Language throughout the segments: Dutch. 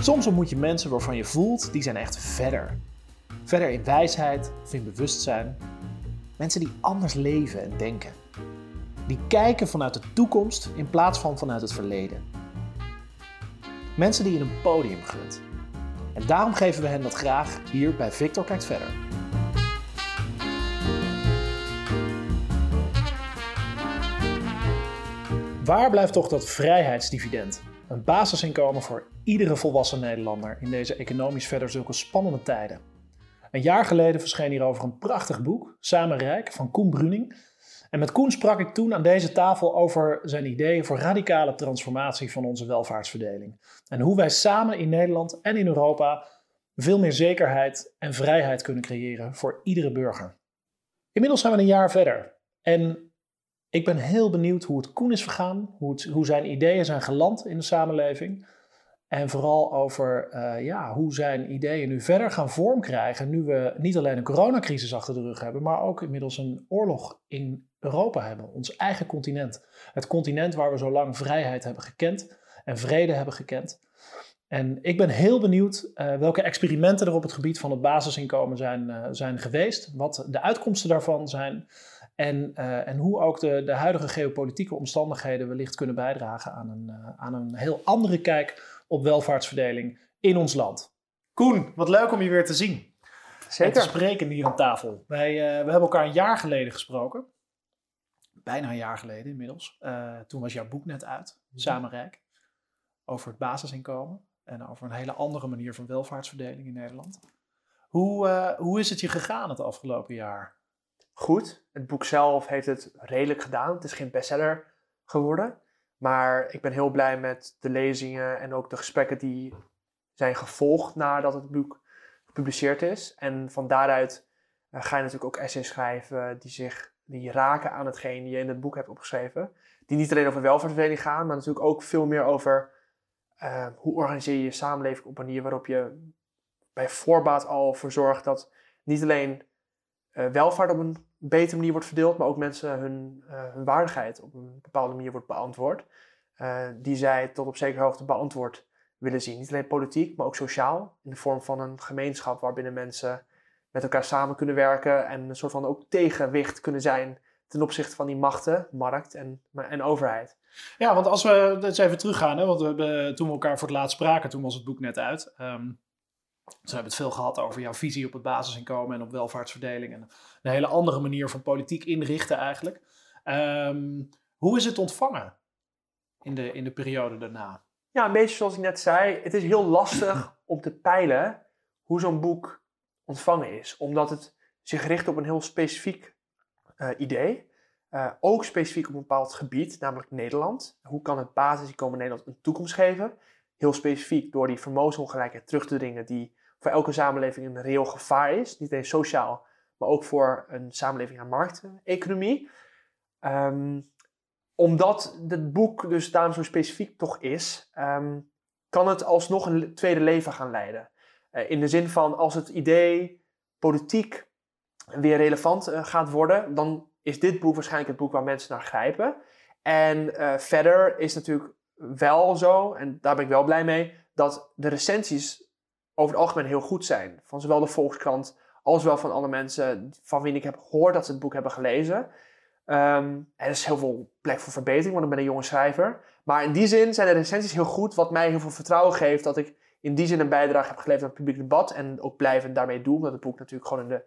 Soms ontmoet je mensen waarvan je voelt, die zijn echt verder. Verder in wijsheid of in bewustzijn. Mensen die anders leven en denken. Die kijken vanuit de toekomst in plaats van vanuit het verleden. Mensen die je een podium gunt. En daarom geven we hen dat graag hier bij Victor Kijkt Verder. Waar blijft toch dat vrijheidsdividend? Een basisinkomen voor iedere volwassen Nederlander in deze economisch verder zulke spannende tijden. Een jaar geleden verscheen hierover een prachtig boek, Samen Rijk, van Koen Bruning. En met Koen sprak ik toen aan deze tafel over zijn ideeën voor radicale transformatie van onze welvaartsverdeling. En hoe wij samen in Nederland en in Europa veel meer zekerheid en vrijheid kunnen creëren voor iedere burger. Inmiddels zijn we een jaar verder. En ik ben heel benieuwd hoe het Koen is vergaan, hoe, het, hoe zijn ideeën zijn geland in de samenleving. En vooral over uh, ja, hoe zijn ideeën nu verder gaan vorm krijgen. Nu we niet alleen een coronacrisis achter de rug hebben, maar ook inmiddels een oorlog in Europa hebben. Ons eigen continent. Het continent waar we zo lang vrijheid hebben gekend en vrede hebben gekend. En ik ben heel benieuwd uh, welke experimenten er op het gebied van het basisinkomen zijn, uh, zijn geweest. Wat de uitkomsten daarvan zijn. En, uh, en hoe ook de, de huidige geopolitieke omstandigheden wellicht kunnen bijdragen aan een, aan een heel andere kijk op welvaartsverdeling in ons land. Koen, wat leuk om je weer te zien. Zeker. En te spreken hier aan tafel. Wij, uh, we hebben elkaar een jaar geleden gesproken. Bijna een jaar geleden inmiddels. Uh, toen was jouw boek net uit, Mhm. Samenrijk. Over het basisinkomen. En over een hele andere manier van welvaartsverdeling in Nederland. Hoe, uh, hoe is het je gegaan het afgelopen jaar? Goed. Het boek zelf heeft het redelijk gedaan. Het is geen bestseller geworden. Maar ik ben heel blij met de lezingen en ook de gesprekken die zijn gevolgd nadat het boek gepubliceerd is. En van daaruit uh, ga je natuurlijk ook essays schrijven die zich die raken aan hetgeen je in het boek hebt opgeschreven. Die niet alleen over welvaartsverdeling gaan, maar natuurlijk ook veel meer over uh, hoe organiseer je je samenleving op een manier waarop je bij voorbaat al voor zorgt dat niet alleen uh, welvaart op een betere manier wordt verdeeld, maar ook mensen hun, uh, hun waardigheid op een bepaalde manier wordt beantwoord. Uh, die zij tot op zekere hoogte beantwoord willen zien. Niet alleen politiek, maar ook sociaal. In de vorm van een gemeenschap waarbinnen mensen met elkaar samen kunnen werken en een soort van ook tegenwicht kunnen zijn ten opzichte van die machten, markt en, en overheid. Ja, want als we eens even teruggaan, hè, want we hebben, toen we elkaar voor het laatst spraken, toen was het boek net uit. Um, dus we hebben het veel gehad over jouw visie op het basisinkomen en op welvaartsverdeling. En een hele andere manier van politiek inrichten eigenlijk. Um, hoe is het ontvangen in de, in de periode daarna? Ja, een beetje zoals ik net zei. Het is heel lastig om te peilen hoe zo'n boek ontvangen is. Omdat het zich richt op een heel specifiek uh, idee. Uh, ook specifiek op een bepaald gebied, namelijk Nederland. Hoe kan het basisinkomen Nederland een toekomst geven? Heel specifiek door die vermogensongelijkheid terug te dringen die voor elke samenleving een reëel gevaar is. Niet alleen sociaal, maar ook voor een samenleving aan markteconomie. Um, omdat het boek dus daarom zo specifiek toch is, um, kan het alsnog een tweede leven gaan leiden. Uh, in de zin van als het idee politiek weer relevant uh, gaat worden, dan is dit boek waarschijnlijk het boek waar mensen naar grijpen. En uh, verder is natuurlijk wel zo, en daar ben ik wel blij mee, dat de recensies over het algemeen heel goed zijn. Van zowel de Volkskrant als wel van alle mensen van wie ik heb gehoord dat ze het boek hebben gelezen. Um, er is heel veel plek voor verbetering, want ik ben een jonge schrijver. Maar in die zin zijn de recensies heel goed, wat mij heel veel vertrouwen geeft dat ik in die zin een bijdrage heb geleverd aan het publiek debat. En ook blijvend daarmee doe, omdat het boek natuurlijk gewoon in de,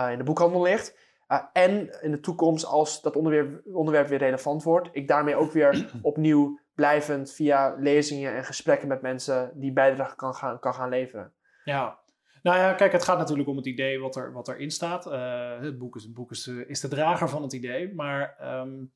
uh, in de boekhandel ligt. Uh, en in de toekomst, als dat onderwerp, onderwerp weer relevant wordt, ik daarmee ook weer opnieuw blijvend via lezingen en gesprekken met mensen die bijdrage kan gaan, kan gaan leveren. Ja, nou ja, kijk, het gaat natuurlijk om het idee wat, er, wat erin staat. Uh, het boek, is, het boek is, de, is de drager van het idee, maar um,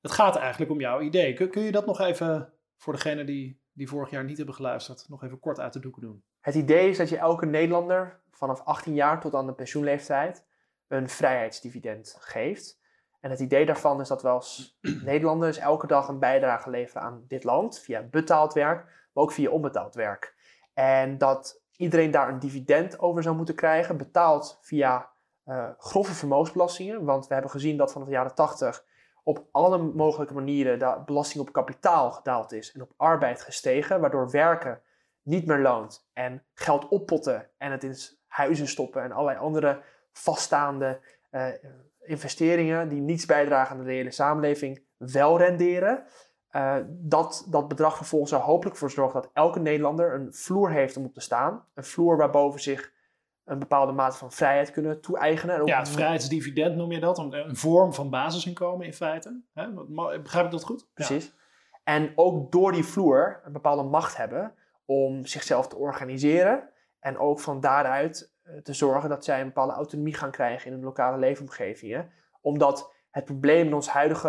het gaat eigenlijk om jouw idee. Kun, kun je dat nog even, voor degenen die, die vorig jaar niet hebben geluisterd, nog even kort uit de doeken doen? Het idee is dat je elke Nederlander vanaf 18 jaar tot aan de pensioenleeftijd een vrijheidsdividend geeft. En het idee daarvan is dat we als Nederlanders elke dag een bijdrage leveren aan dit land, via betaald werk, maar ook via onbetaald werk. En dat iedereen daar een dividend over zou moeten krijgen, betaald via uh, grove vermogensbelastingen. Want we hebben gezien dat vanaf de jaren 80 op alle mogelijke manieren de belasting op kapitaal gedaald is en op arbeid gestegen, waardoor werken niet meer loont en geld oppotten en het in huizen stoppen en allerlei andere vaststaande uh, investeringen die niets bijdragen aan de reële samenleving wel renderen, uh, dat dat bedrag vervolgens er hopelijk voor zorgt dat elke Nederlander een vloer heeft om op te staan. Een vloer waarboven zich een bepaalde mate van vrijheid kunnen toe-eigenen. Ja, het vrijheidsdividend noem je dat, een vorm van basisinkomen in feite. Hè? Begrijp ik dat goed? Precies. En ook door die vloer een bepaalde macht hebben om zichzelf te organiseren en ook van daaruit eh, te zorgen dat zij een bepaalde autonomie gaan krijgen in hun lokale leefomgevingen. Omdat het probleem in ons huidige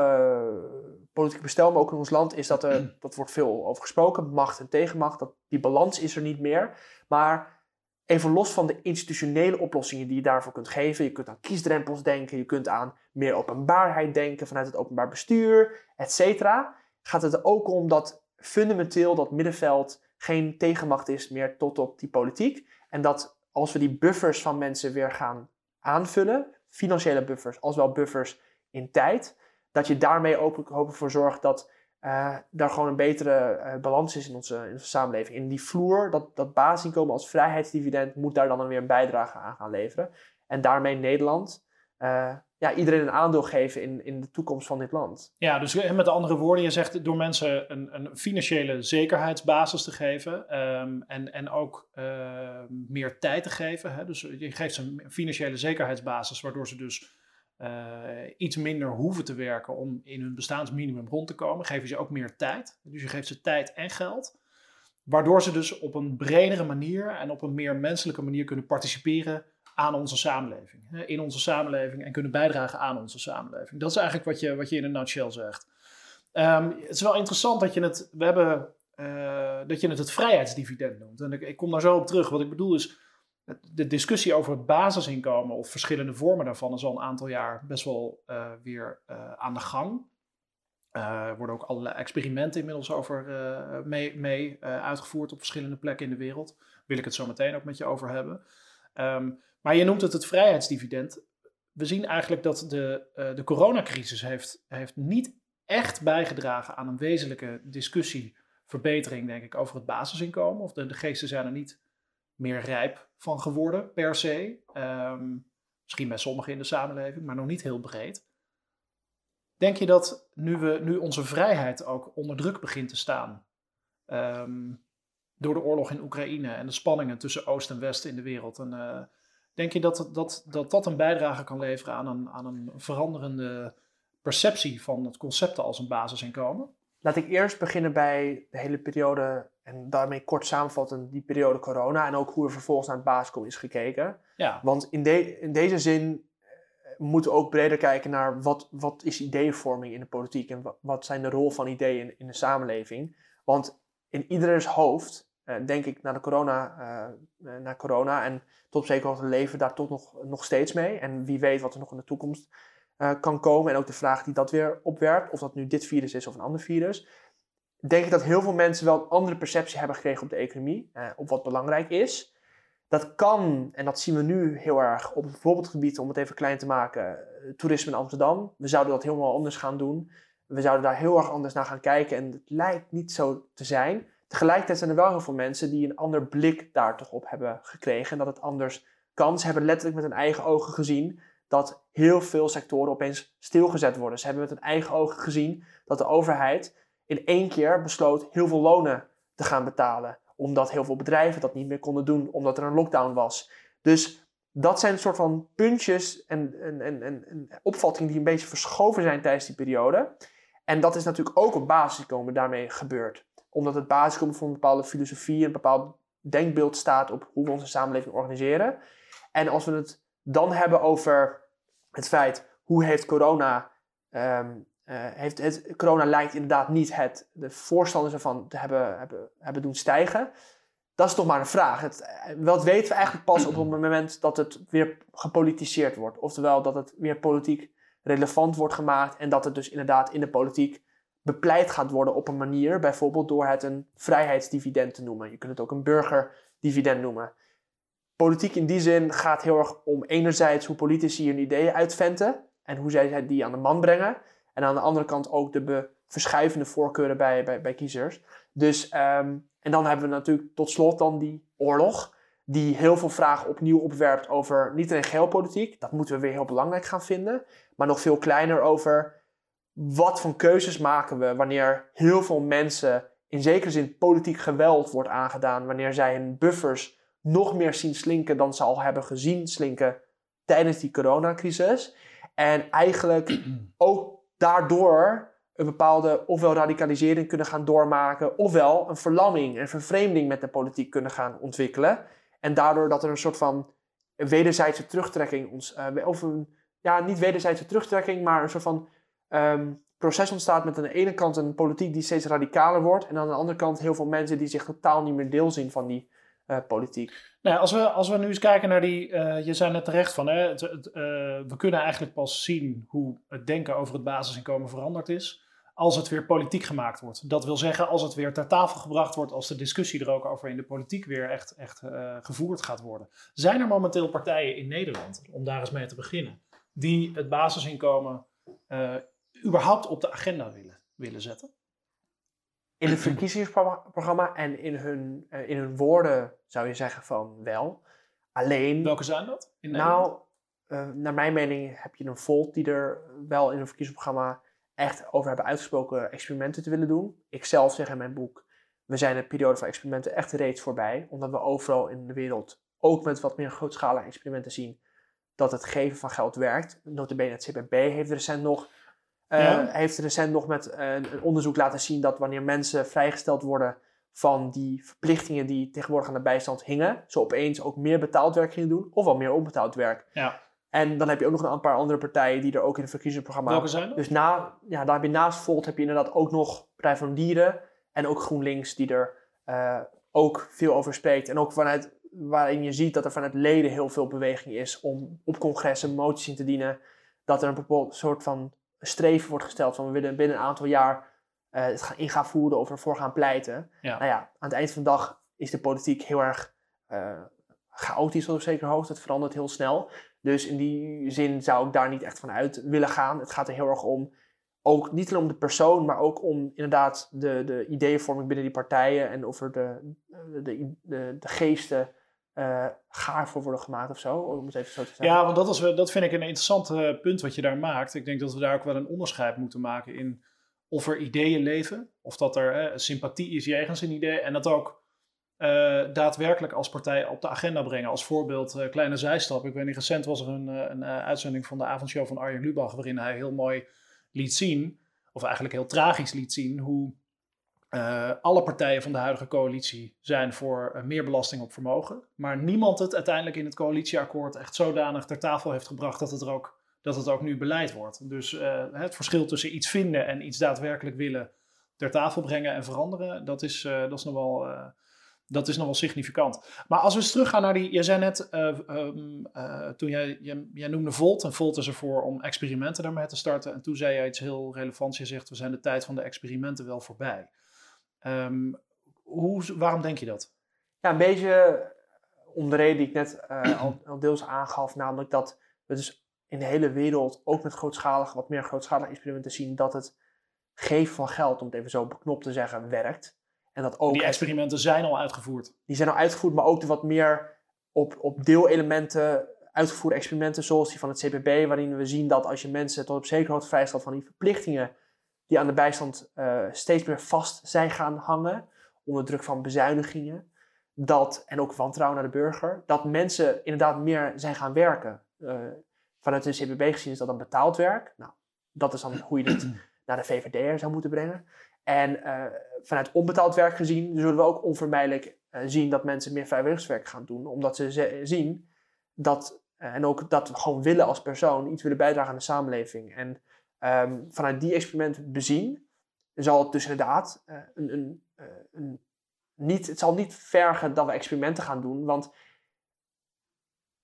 politieke bestel, maar ook in ons land, is dat er, dat wordt veel over gesproken, macht en tegenmacht, dat die balans is er niet meer. Maar even los van de institutionele oplossingen die je daarvoor kunt geven, je kunt aan kiesdrempels denken, je kunt aan meer openbaarheid denken vanuit het openbaar bestuur, et cetera, gaat het er ook om dat fundamenteel dat middenveld geen tegenmacht is meer tot op die politiek. En dat als we die buffers van mensen weer gaan aanvullen, financiële buffers als wel buffers in tijd, dat je daarmee ook hopelijk voor zorgt dat uh, daar gewoon een betere uh, balans is in onze, in onze samenleving. In die vloer, dat, dat basisinkomen als vrijheidsdividend moet daar dan weer een bijdrage aan gaan leveren. En daarmee Nederland uh, ja, iedereen een aandeel geven in, in de toekomst van dit land. Ja, dus met andere woorden, je zegt door mensen een, een financiële zekerheidsbasis te geven um, en, en ook meer tijd te geven. Hè? Dus je geeft ze een financiële zekerheidsbasis, waardoor ze dus iets minder hoeven te werken om in hun bestaansminimum rond te komen. Je ze ook meer tijd. Dus je geeft ze tijd en geld. Waardoor ze dus op een bredere manier en op een meer menselijke manier kunnen participeren aan onze samenleving. In onze samenleving en kunnen bijdragen aan onze samenleving. Dat is eigenlijk wat je, wat je in een nutshell zegt. Um, het is wel interessant dat je het, we hebben, uh, dat je het het vrijheidsdividend noemt. En ik, ik, kom daar zo op terug. Wat ik bedoel is, de discussie over het basisinkomen of verschillende vormen daarvan is al een aantal jaar best wel uh, weer uh, aan de gang. er worden ook allerlei experimenten inmiddels over mee, mee uitgevoerd op verschillende plekken in de wereld. Wil ik het zo meteen ook met je over hebben. Um, maar je noemt het het vrijheidsdividend. We zien eigenlijk dat de, de coronacrisis heeft, heeft niet echt bijgedragen aan een wezenlijke discussie, verbetering, denk ik, over het basisinkomen. Of de, de geesten zijn er niet meer rijp van geworden, per se. Um, misschien bij sommigen in de samenleving, maar nog niet heel breed. Denk je dat nu, we, nu onze vrijheid ook onder druk begint te staan, um, door de oorlog in Oekraïne en de spanningen tussen Oost en West in de wereld, en, uh, Denk je dat dat, dat, dat een bijdrage kan leveren aan een, aan een veranderende perceptie van het concept als een basisinkomen? Laat ik eerst beginnen bij de hele periode en daarmee kort samenvatten die periode corona en ook hoe er vervolgens naar het basisinkomen is gekeken. Ja. Want in, de, in deze zin eh, moeten we ook breder kijken naar wat, wat is ideeënvorming in de politiek en wat, wat zijn de rol van ideeën in, in de samenleving. Want in ieders hoofd uh, denk ik naar, de corona, uh, naar corona. En tot op zekere hoogte leven daar toch nog, nog steeds mee. En wie weet wat er nog in de toekomst uh, kan komen. En ook de vraag die dat weer opwerpt, of dat nu dit virus is of een ander virus. Denk ik dat heel veel mensen wel een andere perceptie hebben gekregen op de economie. op wat belangrijk is. Dat kan, en dat zien we nu heel erg op bijvoorbeeld gebied, om het even klein te maken, toerisme in Amsterdam. We zouden dat helemaal anders gaan doen. We zouden daar heel erg anders naar gaan kijken. En het lijkt niet zo te zijn. Tegelijkertijd zijn er wel heel veel mensen die een ander blik daar toch op hebben gekregen. En dat het anders kan. Ze hebben letterlijk met hun eigen ogen gezien dat heel veel sectoren opeens stilgezet worden. Ze hebben met hun eigen ogen gezien dat de overheid in één keer besloot heel veel lonen te gaan betalen. Omdat heel veel bedrijven dat niet meer konden doen, omdat er een lockdown was. Dus dat zijn een soort van puntjes en, en, en, en opvattingen die een beetje verschoven zijn tijdens die periode. En dat is natuurlijk ook op basisinkomen daarmee gebeurd omdat het basiskomen voor een bepaalde filosofie, een bepaald denkbeeld staat op hoe we onze samenleving organiseren. En als we het dan hebben over het feit hoe heeft corona. Um, uh, heeft het, corona lijkt inderdaad niet het, de voorstanders ervan te hebben, hebben, hebben doen stijgen. Dat is toch maar een vraag. Het, eh, wat weten we eigenlijk pas op het moment dat het weer gepolitiseerd wordt? Oftewel dat het weer politiek relevant wordt gemaakt en dat het dus inderdaad in de politiek bepleit gaat worden op een manier, bijvoorbeeld door het een vrijheidsdividend te noemen. Je kunt het ook een burgerdividend noemen. Politiek in die zin gaat heel erg om enerzijds hoe politici hun ideeën uitventen en hoe zij die aan de man brengen. En aan de andere kant ook de verschuivende voorkeuren bij, bij, bij kiezers. Dus, ehm, en dan hebben we natuurlijk tot slot dan die oorlog, die heel veel vragen opnieuw opwerpt over niet alleen geopolitiek, dat moeten we weer heel belangrijk gaan vinden, maar nog veel kleiner over wat voor keuzes maken we wanneer heel veel mensen in zekere zin politiek geweld wordt aangedaan, wanneer zij hun buffers nog meer zien slinken dan ze al hebben gezien slinken tijdens die coronacrisis. En eigenlijk ook daardoor een bepaalde ofwel radicalisering kunnen gaan doormaken, ofwel een verlamming en vervreemding met de politiek kunnen gaan ontwikkelen. En daardoor dat er een soort van wederzijdse terugtrekking, ons, uh, of een, ja, niet wederzijdse terugtrekking, maar een soort van um, proces ontstaat met aan de ene kant een politiek die steeds radicaler wordt, en aan de andere kant heel veel mensen die zich totaal niet meer deel zien van die uh, politiek. Nou, als, we, als we nu eens kijken naar die, uh, je zei net terecht van, hè, uh, we kunnen eigenlijk pas zien hoe het denken over het basisinkomen veranderd is als het weer politiek gemaakt wordt. Dat wil zeggen, als het weer ter tafel gebracht wordt, als de discussie er ook over in de politiek weer echt, echt gevoerd gaat worden. Zijn er momenteel partijen in Nederland, om daar eens mee te beginnen, die het basisinkomen überhaupt op de agenda willen, willen zetten? In het verkiezingsprogramma en in hun, uh, in hun woorden zou je zeggen van wel. Alleen. Welke zijn dat? In nou, naar mijn mening heb je een Volt die er wel in een verkiezingsprogramma echt over hebben uitgesproken experimenten te willen doen. Ik zelf zeg in mijn boek, we zijn de periode van experimenten echt reeds voorbij. Omdat we overal in de wereld, ook met wat meer grootschalige experimenten zien, dat het geven van geld werkt. Notabene het CPB heeft recent nog, ja. heeft recent nog met uh, een onderzoek laten zien dat wanneer mensen vrijgesteld worden van die verplichtingen die tegenwoordig aan de bijstand hingen, ze opeens ook meer betaald werk gingen doen, of wel meer onbetaald werk. Ja. En dan heb je ook nog een paar andere partijen die er ook in het verkiezingsprogramma... Welke zijn dat? Dus na, ja, daar heb je naast Volt heb je inderdaad ook nog Partij van Dieren en ook GroenLinks die er uh, ook veel over spreekt. En ook vanuit, waarin je ziet dat er vanuit leden heel veel beweging is om op congressen moties in te dienen. Dat er een bepaald soort van streven wordt gesteld van we willen binnen een aantal jaar uh, het gaan in gaan voeren of ervoor gaan pleiten. Ja. Nou ja, aan het eind van de dag is de politiek heel erg uh, chaotisch op zekere hoogte. Het verandert heel snel. Dus in die zin zou ik daar niet echt van uit willen gaan. Het gaat er heel erg om, ook niet alleen om de persoon, maar ook om inderdaad de, de ideeënvorming binnen die partijen en of er de, de, de, de geesten uh, gaar voor worden gemaakt of zo, om het even zo te zeggen. Ja, want dat, is, dat vind ik een interessant uh, punt wat je daar maakt. Ik denk dat we daar ook wel een onderscheid moeten maken in of er ideeën leven, of dat er uh, sympathie is jegens een idee en dat ook daadwerkelijk als partij op de agenda brengen. Als voorbeeld, kleine zijstap. Ik weet niet, recent was er een, een uitzending van de avondshow van Arjen Lubach, waarin hij heel mooi liet zien, of eigenlijk heel tragisch liet zien, hoe alle partijen van de huidige coalitie zijn voor meer belasting op vermogen. Maar niemand het uiteindelijk in het coalitieakkoord echt zodanig ter tafel heeft gebracht dat het er ook, dat het ook nu beleid wordt. Dus het verschil tussen iets vinden en iets daadwerkelijk willen ter tafel brengen en veranderen, dat is, dat is nog wel dat is nog wel significant. Maar als we eens teruggaan naar die. Je zei net, uh, toen jij, jij, jij, noemde Volt. En Volt is ervoor om experimenten daarmee te starten. En toen zei jij iets heel relevants. Je zegt, we zijn de tijd van de experimenten wel voorbij. Um, hoe, waarom denk je dat? Ja, een beetje om de reden die ik net uh, al, al, deels aangaf. Namelijk dat we dus in de hele wereld, ook met grootschalige, wat meer grootschalige experimenten zien. Dat het geven van geld, om het even zo beknopt te zeggen, werkt. En dat ook die experimenten zijn al uitgevoerd. Die zijn al uitgevoerd, maar ook de wat meer op, op deelelementen uitgevoerde experimenten, zoals die van het CPB, waarin we zien dat als je mensen tot op zekere hoogte vrijstelt van die verplichtingen die aan de bijstand uh, steeds meer vast zijn gaan hangen, onder druk van bezuinigingen, dat, en ook wantrouwen naar de burger, dat mensen inderdaad meer zijn gaan werken. Uh, vanuit de CPB gezien is dat dan betaald werk. Nou, dat is dan hoe je dit naar de VVD'er zou moeten brengen. En uh, vanuit onbetaald werk gezien zullen we ook onvermijdelijk zien dat mensen meer vrijwilligerswerk gaan doen. Omdat ze zien dat, en ook dat we gewoon willen als persoon, iets willen bijdragen aan de samenleving. En um, vanuit die experimenten bezien, zal het dus inderdaad een, een, een, niet, het zal niet vergen dat we experimenten gaan doen. Want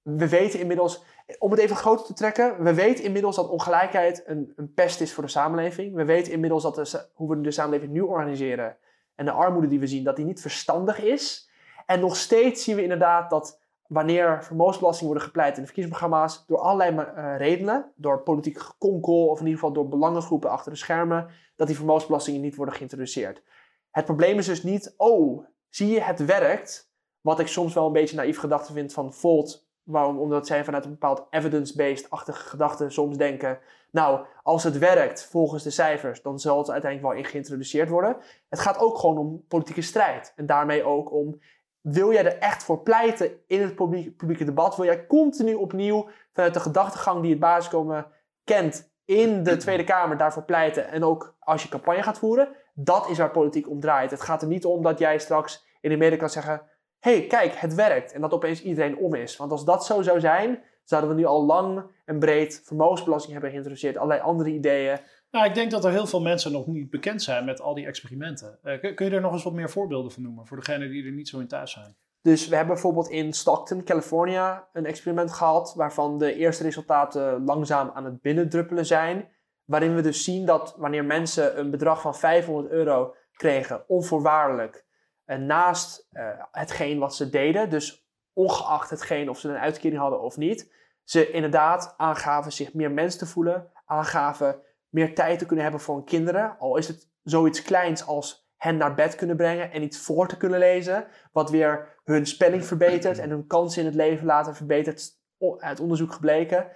we weten inmiddels, om het even groter te trekken, we weten inmiddels dat ongelijkheid een, een pest is voor de samenleving. We weten inmiddels dat hoe we de samenleving nu organiseren en de armoede die we zien, dat die niet verstandig is. En nog steeds zien we inderdaad dat wanneer vermogensbelasting worden gepleit in de verkiezingsprogramma's door allerlei uh, redenen, door politiek gekonkel of in ieder geval door belangengroepen achter de schermen, dat die vermogensbelastingen niet worden geïntroduceerd. Het probleem is dus niet, oh, zie je, het werkt. Wat ik soms wel een beetje naïef gedachte vind van Volt, waarom, omdat zij vanuit een bepaald evidence-based-achtige gedachte soms denken, nou, als het werkt volgens de cijfers, dan zal het uiteindelijk wel in geïntroduceerd worden. Het gaat ook gewoon om politieke strijd. En daarmee ook om wil jij er echt voor pleiten in het publieke debat? Wil jij continu opnieuw vanuit de gedachtegang die het basiskomen kent in de Tweede Kamer daarvoor pleiten en ook als je campagne gaat voeren? Dat is waar politiek om draait. Het gaat er niet om dat jij straks in de media kan zeggen: hey, kijk, het werkt. En dat opeens iedereen om is. Want als dat zo zou zijn, zouden we nu al lang en breed vermogensbelasting hebben geïntroduceerd, allerlei andere ideeën. Nou, ik denk dat er heel veel mensen nog niet bekend zijn met al die experimenten. Uh, kun je er nog eens wat meer voorbeelden van noemen voor degenen die er niet zo in thuis zijn? Dus we hebben bijvoorbeeld in Stockton, California, een experiment gehad waarvan de eerste resultaten langzaam aan het binnendruppelen zijn. Waarin we dus zien dat wanneer mensen een bedrag van 500 euro kregen, onvoorwaardelijk, uh, naast uh, hetgeen wat ze deden, dus ongeacht hetgeen of ze een uitkering hadden of niet, ze inderdaad aangaven zich meer mens te voelen, aangaven meer tijd te kunnen hebben voor hun kinderen. Al is het zoiets kleins als hen naar bed kunnen brengen en iets voor te kunnen lezen. Wat weer hun spelling verbetert en hun kansen in het leven later verbetert. Uit onderzoek gebleken.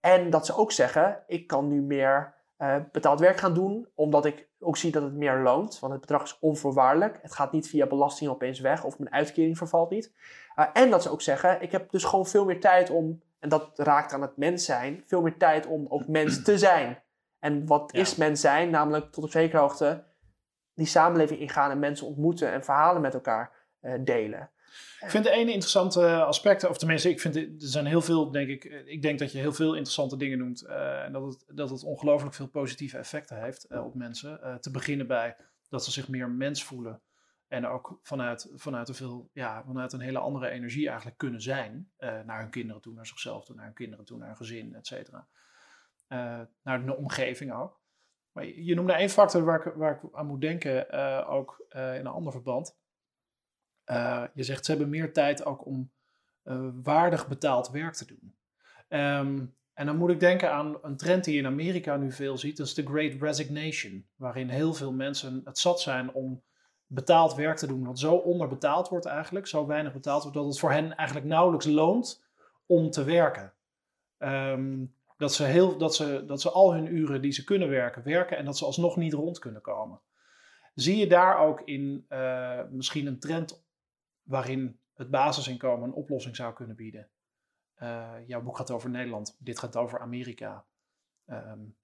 En dat ze ook zeggen: ik kan nu meer uh, betaald werk gaan doen, omdat ik ook zie dat het meer loont. Want het bedrag is onvoorwaardelijk. Het gaat niet via belasting opeens weg of mijn uitkering vervalt niet. Uh, en dat ze ook zeggen: ik heb dus gewoon veel meer tijd om, en dat raakt aan het mens zijn, veel meer tijd om ook mens te zijn. En wat is mens zijn? Namelijk tot op zekere hoogte die samenleving ingaan en mensen ontmoeten en verhalen met elkaar uh, delen. Ik vind de ene interessante aspecten, of tenminste, ik vind er zijn heel veel, denk ik, eh, ik denk dat je heel veel interessante dingen noemt. Uh, en dat het, dat het ongelooflijk veel positieve effecten heeft uh, op mensen. te beginnen bij dat ze zich meer mens voelen. En ook vanuit, vanuit, een veel, ja, vanuit een hele andere energie eigenlijk kunnen zijn. naar hun kinderen toe, naar zichzelf toe, naar hun kinderen toe, naar hun gezin, et cetera. Eh, naar de omgeving ook. Maar je, noemde één factor waar ik, waar ik aan moet denken, eh, ook eh, in een ander verband. je zegt ze hebben meer tijd ook om waardig betaald werk te doen. Ehm, en dan moet ik denken aan een trend die je in Amerika nu veel ziet, dat is de Great Resignation, waarin heel veel mensen het zat zijn om betaald werk te doen, wat zo onderbetaald wordt eigenlijk, zo weinig betaald wordt, dat het voor hen eigenlijk nauwelijks loont om te werken. Um, dat ze, heel, dat, ze, dat ze al hun uren die ze kunnen werken, werken en dat ze alsnog niet rond kunnen komen. Zie je daar ook in uh, misschien een trend waarin het basisinkomen een oplossing zou kunnen bieden? Uh, jouw boek gaat over Nederland, dit gaat over Amerika. Um,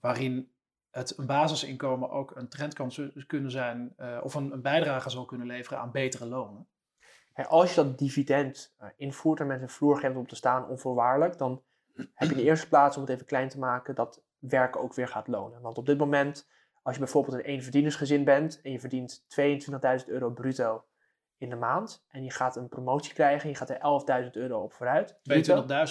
waarin het basisinkomen ook een trend kan kunnen zijn, uh, of een, een, bijdrage zal kunnen leveren aan betere lonen. als je dat dividend invoert en met een vloer om te staan onvoorwaardelijk, dan heb je in de eerste plaats, om het even klein te maken, dat werken ook weer gaat lonen. Want op dit moment, als je bijvoorbeeld een eenverdienersgezin bent en je verdient 22.000 euro bruto in de maand en je gaat een promotie krijgen en je gaat er 11.000 euro op vooruit.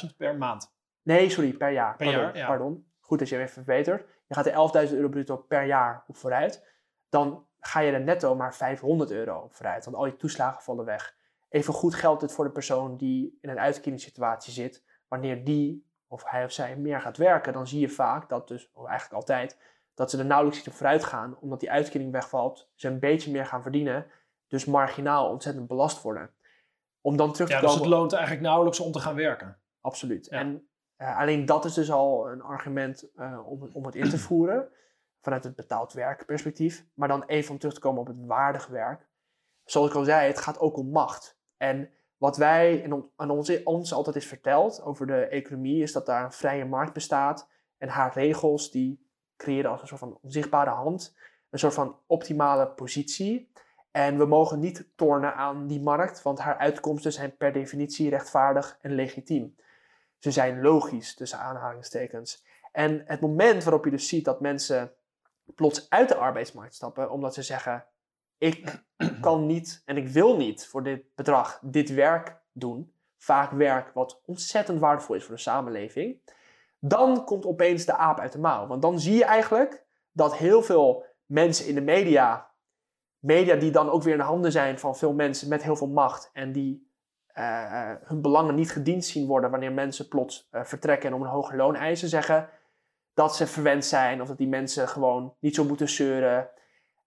22.000 per maand? Nee, sorry, per jaar. Per pardon, jaar, ja. pardon. Goed dat je hem even verbetert. Je gaat er 11.000 euro bruto per jaar op vooruit. Dan ga je er netto maar 500 euro op vooruit. Want al je toeslagen vallen weg. Even goed geldt dit voor de persoon die in een uitkeringssituatie zit. Wanneer die of hij of zij meer gaat werken, dan zie je vaak dat dus, of eigenlijk altijd, dat ze er nauwelijks iets vooruit gaan, omdat die uitkering wegvalt, ze een beetje meer gaan verdienen, dus marginaal ontzettend belast worden. Om dan terug te ja, komen... dus het loont eigenlijk nauwelijks om te gaan werken. Absoluut. En uh, alleen dat is dus al een argument uh, om, om het in te voeren, vanuit het betaald werkperspectief. Maar dan even om terug te komen op het waardig werk. Zoals ik al zei, het gaat ook om macht. En wat wij en ons, ons altijd is verteld over de economie, is dat daar een vrije markt bestaat. En haar regels die creëren als een soort van onzichtbare hand een soort van optimale positie. En we mogen niet tornen aan die markt, want haar uitkomsten zijn per definitie rechtvaardig en legitiem. Ze zijn logisch, tussen aanhalingstekens. En het moment waarop je dus ziet dat mensen plots uit de arbeidsmarkt stappen, omdat ze zeggen: ik kan niet en ik wil niet voor dit bedrag dit werk doen, vaak werk wat ontzettend waardevol is voor de samenleving, dan komt opeens de aap uit de mouw. Want dan zie je eigenlijk dat heel veel mensen in de media, media die dan ook weer in de handen zijn van veel mensen met heel veel macht en die eh, hun belangen niet gediend zien worden wanneer mensen plots eh, vertrekken en om een hoger loon eisen, zeggen dat ze verwend zijn of dat die mensen gewoon niet zo moeten zeuren.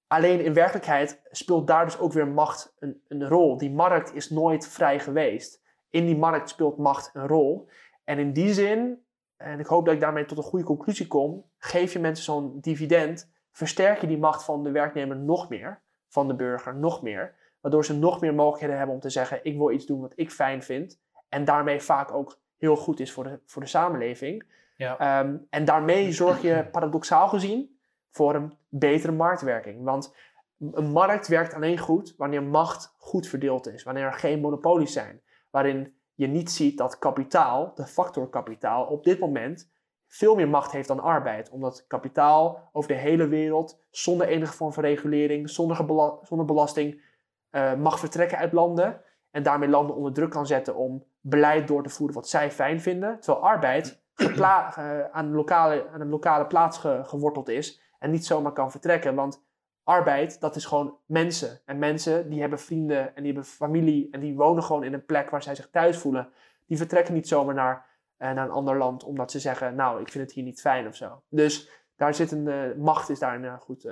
Alleen in werkelijkheid speelt daar dus ook weer macht een, een rol. Die markt is nooit vrij geweest. In die markt speelt macht een rol. En in die zin, en ik hoop dat ik daarmee tot een goede conclusie kom, geef je mensen zo'n dividend, versterk je die macht van de werknemer nog meer, van de burger nog meer, waardoor ze nog meer mogelijkheden hebben om te zeggen: ik wil iets doen wat ik fijn vind, en daarmee vaak ook heel goed is voor de, voor de samenleving. Ja. Ehm, en daarmee zorg je paradoxaal gezien voor een betere marktwerking. Want een markt werkt alleen goed wanneer macht goed verdeeld is, wanneer er geen monopolies zijn, waarin je niet ziet dat kapitaal, de factor kapitaal, op dit moment veel meer macht heeft dan arbeid. Omdat kapitaal over de hele wereld, zonder enige vorm van regulering, zonder, zonder belasting, uh, mag vertrekken uit landen. En daarmee landen onder druk kan zetten om beleid door te voeren wat zij fijn vinden. Terwijl arbeid uh, aan, lokale, aan een lokale plaats geworteld is en niet zomaar kan vertrekken. Want arbeid, dat is gewoon mensen. En mensen die hebben vrienden en die hebben familie en die wonen gewoon in een plek waar zij zich thuis voelen. Die vertrekken niet zomaar naar, uh, naar een ander land omdat ze zeggen, nou, ik vind het hier niet fijn of zo. Dus daar zit een, uh, macht is daar een, goed,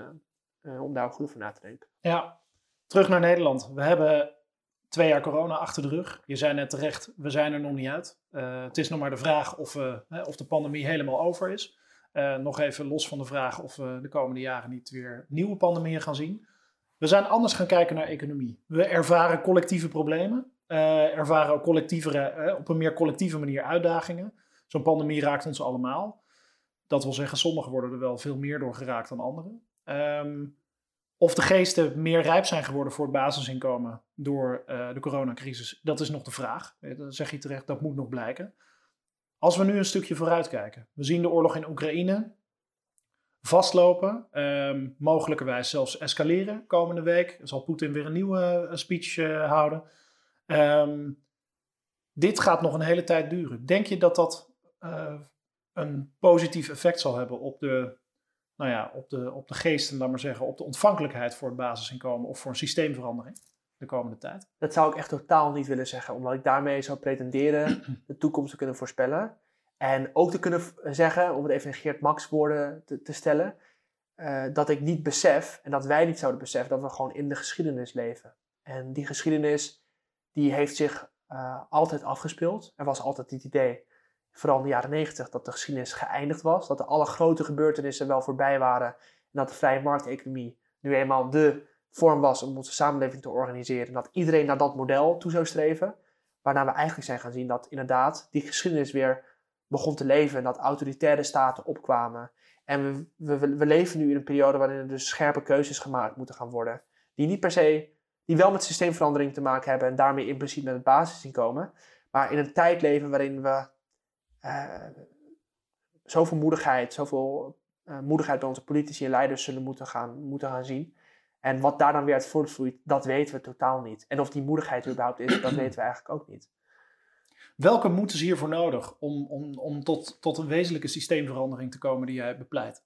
om daar goed over na te denken. Ja, terug naar Nederland. We hebben twee jaar corona achter de rug. Je zei net terecht, we zijn er nog niet uit. het is nog maar de vraag of, of de pandemie helemaal over is. Uh, nog even los van de vraag of we de komende jaren niet weer nieuwe pandemieën gaan zien. We zijn anders gaan kijken naar economie. We ervaren collectieve problemen, uh, ervaren ook collectievere, uh, op een meer collectieve manier uitdagingen. Zo'n pandemie raakt ons allemaal. Dat wil zeggen, sommigen worden er wel veel meer door geraakt dan anderen. Um, of de geesten meer rijp zijn geworden voor het basisinkomen door de coronacrisis, dat is nog de vraag. Dat zeg je terecht, dat moet nog blijken. Als we nu een stukje vooruit kijken. We zien de oorlog in Oekraïne vastlopen, um, mogelijkerwijs zelfs escaleren komende week. Zal Poetin weer een nieuwe uh, speech uh, houden. Um, dit gaat nog een hele tijd duren. Denk je dat dat uh, een positief effect zal hebben op de, nou ja, op de, op de geesten, laat maar zeggen, op de ontvankelijkheid voor het basisinkomen of voor een systeemverandering? De komende tijd? Dat zou ik echt totaal niet willen zeggen, omdat ik daarmee zou pretenderen de toekomst te kunnen voorspellen. En ook te kunnen zeggen, om het even in Geert Max woorden te, te stellen, uh, dat ik niet besef en dat wij niet zouden beseffen dat we gewoon in de geschiedenis leven. En die geschiedenis die heeft zich uh, altijd afgespeeld. Er was altijd het idee, vooral in de jaren negentig, dat de geschiedenis geëindigd was. Dat de alle grote gebeurtenissen wel voorbij waren. En dat de vrije markteconomie nu eenmaal de vorm was om onze samenleving te organiseren. En dat iedereen naar dat model toe zou streven. Waarna we eigenlijk zijn gaan zien dat inderdaad die geschiedenis weer begon te leven. En dat autoritaire staten opkwamen. En we, we, leven nu in een periode waarin er dus scherpe keuzes gemaakt moeten gaan worden. Die niet per se, die wel met systeemverandering te maken hebben. En daarmee in principe met het basisinkomen. Maar in een tijd leven waarin we uh, zoveel moedigheid, zoveel uh, moedigheid bij onze politici en leiders zullen moeten gaan, moeten gaan zien. En wat daar dan weer uit voortvloeit, dat weten we totaal niet. En of die moedigheid er überhaupt is, dat weten we eigenlijk ook niet. Welke moed is hiervoor nodig om, om, om tot, tot een wezenlijke systeemverandering te komen die jij bepleit?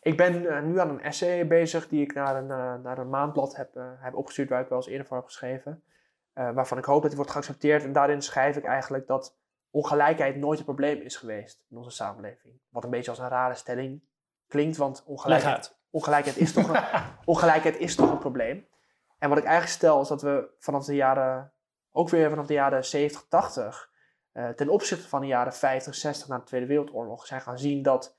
Ik ben uh, nu aan een essay bezig die ik naar een, uh, naar een maandblad heb, uh, heb opgestuurd, waar ik wel eens eerder voor heb geschreven. waarvan ik hoop dat die wordt geaccepteerd. En daarin schrijf ik eigenlijk dat ongelijkheid nooit een probleem is geweest in onze samenleving. Wat een beetje als een rare stelling klinkt, want ongelijkheid ongelijkheid is toch een, ongelijkheid is toch een probleem. En wat ik eigenlijk stel is dat we vanaf de jaren, ook weer vanaf de jaren 70, 80, uh, ten opzichte van de jaren 50, 60 na de Tweede Wereldoorlog, zijn gaan zien dat,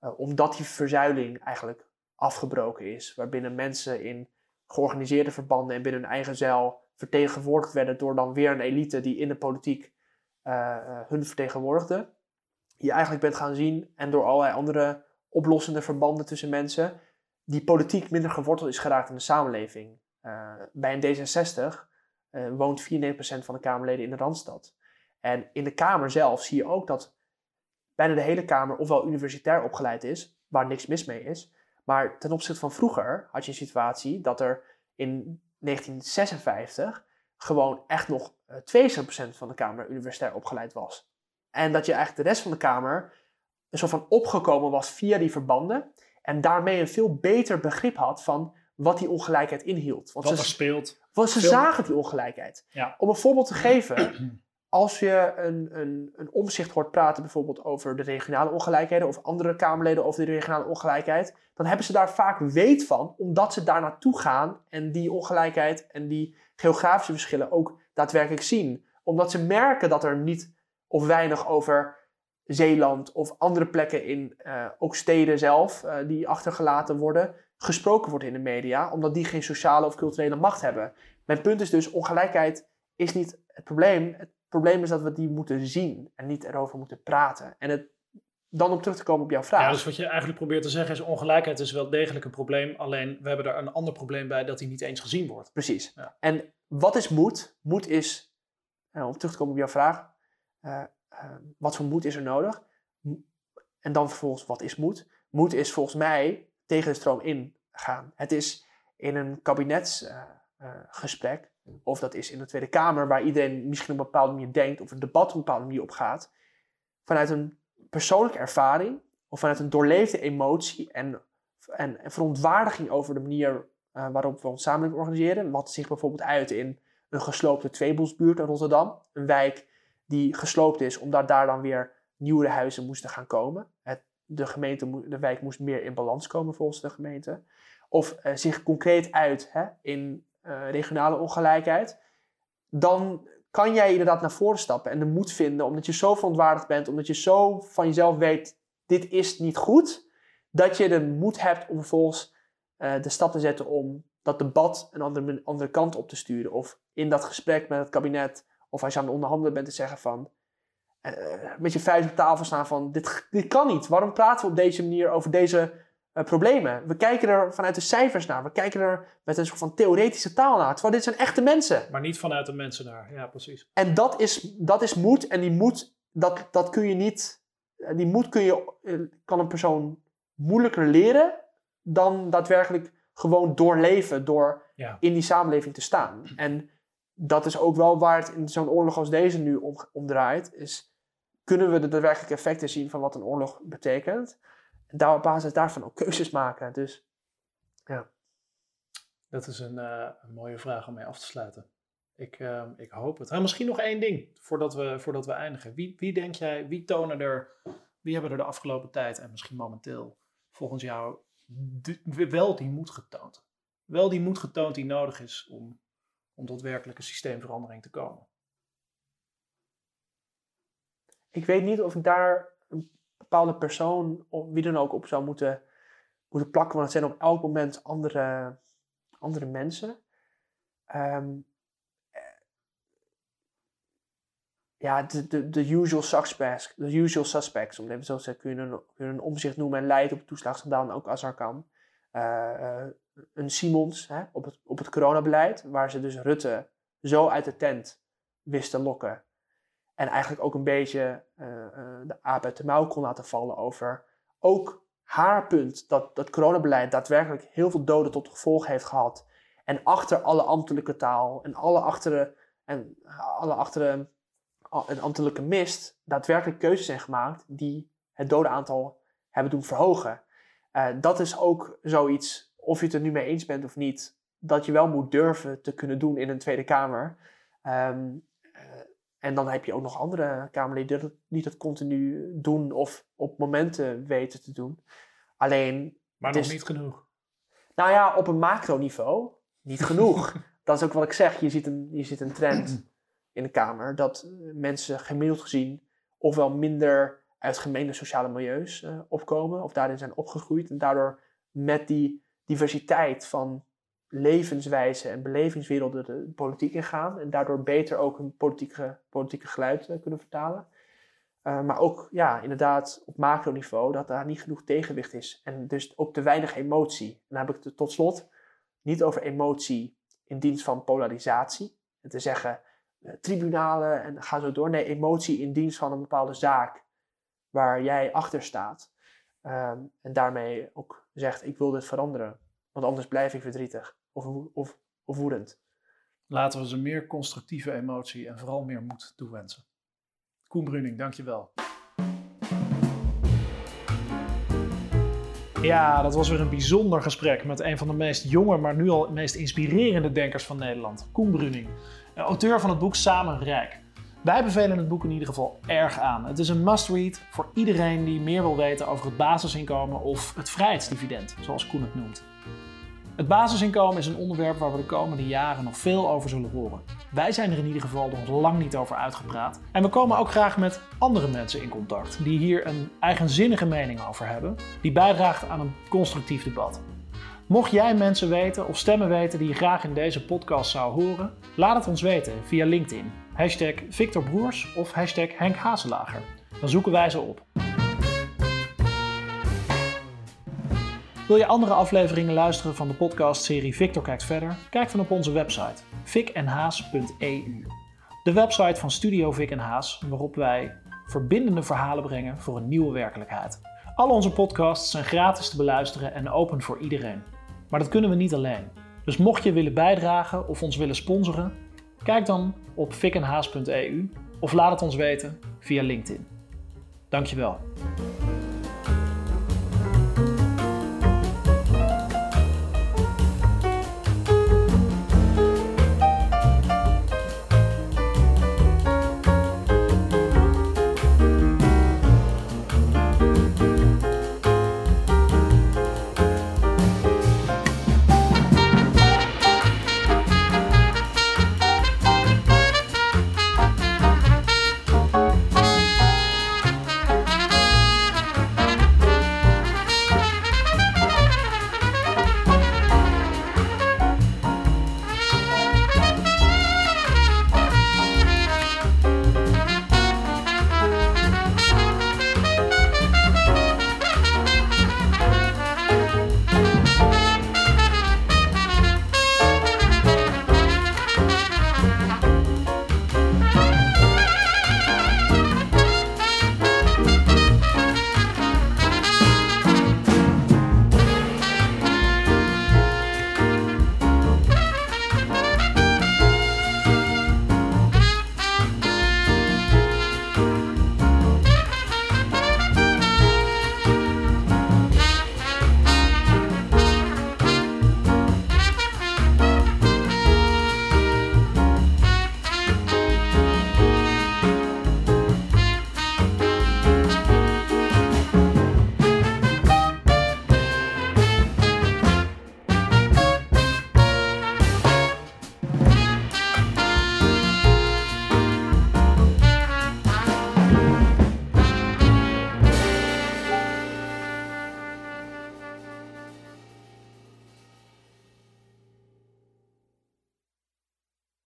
uh, omdat die verzuiling eigenlijk afgebroken is, waarbinnen mensen in georganiseerde verbanden en binnen hun eigen zeil vertegenwoordigd werden door dan weer een elite die in de politiek uh, hun vertegenwoordigde, je eigenlijk bent gaan zien en door allerlei andere oplossende verbanden tussen mensen, die politiek minder geworteld is geraakt in de samenleving. Uh, bij een D66 uh, woont 94% van de Kamerleden in de Randstad. En in de Kamer zelf zie je ook dat bijna de hele Kamer ofwel universitair opgeleid is, waar niks mis mee is. Maar ten opzichte van vroeger had je een situatie dat er in 1956 gewoon echt nog 72% eh, van de Kamer universitair opgeleid was. En dat je eigenlijk de rest van de Kamer een soort van opgekomen was via die verbanden. En daarmee een veel beter begrip had van wat die ongelijkheid inhield. Want Wat ze, er speelt. want ze zagen die ongelijkheid. Ja. Om een voorbeeld te geven, als je een, een, een omzicht hoort praten bijvoorbeeld over de regionale ongelijkheden of andere Kamerleden over de regionale ongelijkheid, dan hebben ze daar vaak weet van, omdat ze daar naartoe gaan en die ongelijkheid en die geografische verschillen ook daadwerkelijk zien. Omdat ze merken dat er niet of weinig over Zeeland of andere plekken in eh, ook steden zelf, eh, die achtergelaten worden, gesproken wordt in de media, omdat die geen sociale of culturele macht hebben. Mijn punt is dus, ongelijkheid is niet het probleem. Het probleem is dat we die moeten zien en niet erover moeten praten. En het, dan om terug te komen op jouw vraag. Ja, dus wat je eigenlijk probeert te zeggen is ongelijkheid is wel degelijk een probleem. Alleen we hebben er een ander probleem bij dat die niet eens gezien wordt. Precies. Ja. En wat is moed? Moed is, eh, om terug te komen op jouw vraag, eh, wat voor moed is er nodig? En dan vervolgens, wat is moed? Moed is volgens mij tegen de stroom ingaan. Het is in een kabinetsgesprek, of dat is in de Tweede Kamer, waar iedereen misschien op een bepaalde manier denkt, of een debat op een bepaalde manier opgaat, vanuit een persoonlijke ervaring, of vanuit een doorleefde emotie en, en, en verontwaardiging over de manier eh, waarop we ons samenleving organiseren. Wat zich bijvoorbeeld uit in een gesloopte tweeboelsbuurt in Rotterdam. Een wijk die gesloopt is, omdat daar dan weer nieuwe huizen moesten gaan komen. Het, de, gemeente, de wijk moest meer in balans komen volgens de gemeente. Of eh, zich concreet uit hè, in eh, regionale ongelijkheid. Dan kan jij inderdaad naar voren stappen en de moed vinden, omdat je zo verontwaardigd bent, omdat je zo van jezelf weet, dit is niet goed, dat je de moed hebt om vervolgens eh, de stap te zetten om dat debat een andere, andere kant op te sturen. Of in dat gesprek met het kabinet, of als je aan het onderhandelen bent, te zeggen van, eh, met je vuist op tafel staan van, dit, dit kan niet. Waarom praten we op deze manier over deze eh, problemen? We kijken er vanuit de cijfers naar. We kijken er met een soort van theoretische taal naar. Terwijl dit zijn echte mensen. Maar niet vanuit de mensen daar. Ja, precies. En dat is, dat is moed. En die moed, dat, dat kun je niet. eh, Die moed kun je, kan een persoon moeilijker leren dan daadwerkelijk gewoon doorleven door Ja. in die samenleving te staan. En dat is ook wel waar het in zo'n oorlog als deze nu om, draait. Is kunnen we de daadwerkelijke effecten zien van wat een oorlog betekent? En daar op basis daarvan ook keuzes maken. Dus Dat is een, eh, mooie vraag om mee af te sluiten. Ik, eh, ik hoop het. En misschien nog één ding voordat we, voordat we eindigen. Wie, wie denk jij, wie tonen er, wie hebben er de afgelopen tijd en misschien momenteel volgens jou wel die moed getoond? Wel die moed getoond die nodig is om, om tot werkelijke systeemverandering te komen. ik weet niet of ik daar een bepaalde persoon of wie dan ook op zou moeten, moeten plakken. Want het zijn op elk moment andere, andere mensen. Ehm, eh, ja, de, de, de usual suspects, de usual suspects, om het even zo te zeggen, kun je een, kun je een omzicht noemen en leidt op en ook Azarkan. Eh, eh, een Simons hè, op, het, op het coronabeleid, waar ze dus Rutte zo uit de tent wisten lokken. En eigenlijk ook een beetje eh, de aap uit de mouw kon laten vallen over ook haar punt dat dat coronabeleid daadwerkelijk heel veel doden tot gevolg heeft gehad. En achter alle ambtelijke taal en alle achteren en alle achteren een ambtelijke mist daadwerkelijk keuzes zijn gemaakt die het dodenaantal hebben doen verhogen. Eh, dat is ook zoiets, of je het er nu mee eens bent of niet, dat je wel moet durven te kunnen doen in een Tweede Kamer. Ehm, eh, en dan heb je ook nog andere Kamerleden die dat, die dat continu doen of op momenten weten te doen. Alleen, Maar nog is- niet genoeg. nou ja, op een macroniveau niet genoeg. dat is ook wat ik zeg. Je ziet een, je ziet een trend in de Kamer dat eh, mensen gemiddeld gezien ofwel minder uit gemene sociale milieus eh, opkomen of daarin zijn opgegroeid en daardoor met die diversiteit van levenswijze en belevingswerelden de politiek ingaan en daardoor beter ook hun politieke, politieke geluid eh, kunnen vertalen. Eh, maar ook, ja, inderdaad, op macroniveau dat daar niet genoeg tegenwicht is. En dus ook te weinig emotie. En dan heb ik het tot slot niet over emotie in dienst van polarisatie. En te zeggen, eh, tribunalen en ga zo door. Nee, emotie in dienst van een bepaalde zaak waar jij achter staat. Ehm, en daarmee ook zegt, ik wil dit veranderen. Want anders blijf ik verdrietig of, of woedend. Laten we ze meer constructieve emotie en vooral meer moed toewensen. Koen Bruning, dankjewel. Ja, dat was weer een bijzonder gesprek met een van de meest jonge, maar nu al meest inspirerende denkers van Nederland, Koen Bruning, auteur van het boek Samen Rijk. Wij bevelen het boek in ieder geval erg aan. Het is een must-read voor iedereen die meer wil weten over het basisinkomen of het vrijheidsdividend, zoals Koen het noemt. Het basisinkomen is een onderwerp waar we de komende jaren nog veel over zullen horen. Wij zijn er in ieder geval nog lang niet over uitgepraat. En we komen ook graag met andere mensen in contact die hier een eigenzinnige mening over hebben, die bijdraagt aan een constructief debat. Mocht jij mensen weten of stemmen weten die je graag in deze podcast zou horen, laat het ons weten via LinkedIn. Hashtag Victor Broers of hashtag Henk Hazelager. Dan zoeken wij ze op. Wil je andere afleveringen luisteren van de podcastserie Victor Kijkt Verder? Kijk dan op onze website vikenhaas.eu. De website van Studio Vic en Haas, waarop wij verbindende verhalen brengen voor een nieuwe werkelijkheid. Al onze podcasts zijn gratis te beluisteren en open voor iedereen. Maar dat kunnen we niet alleen. Dus mocht je willen bijdragen of ons willen sponsoren, kijk dan op vikenhaas.eu of laat het ons weten via LinkedIn. Dankjewel.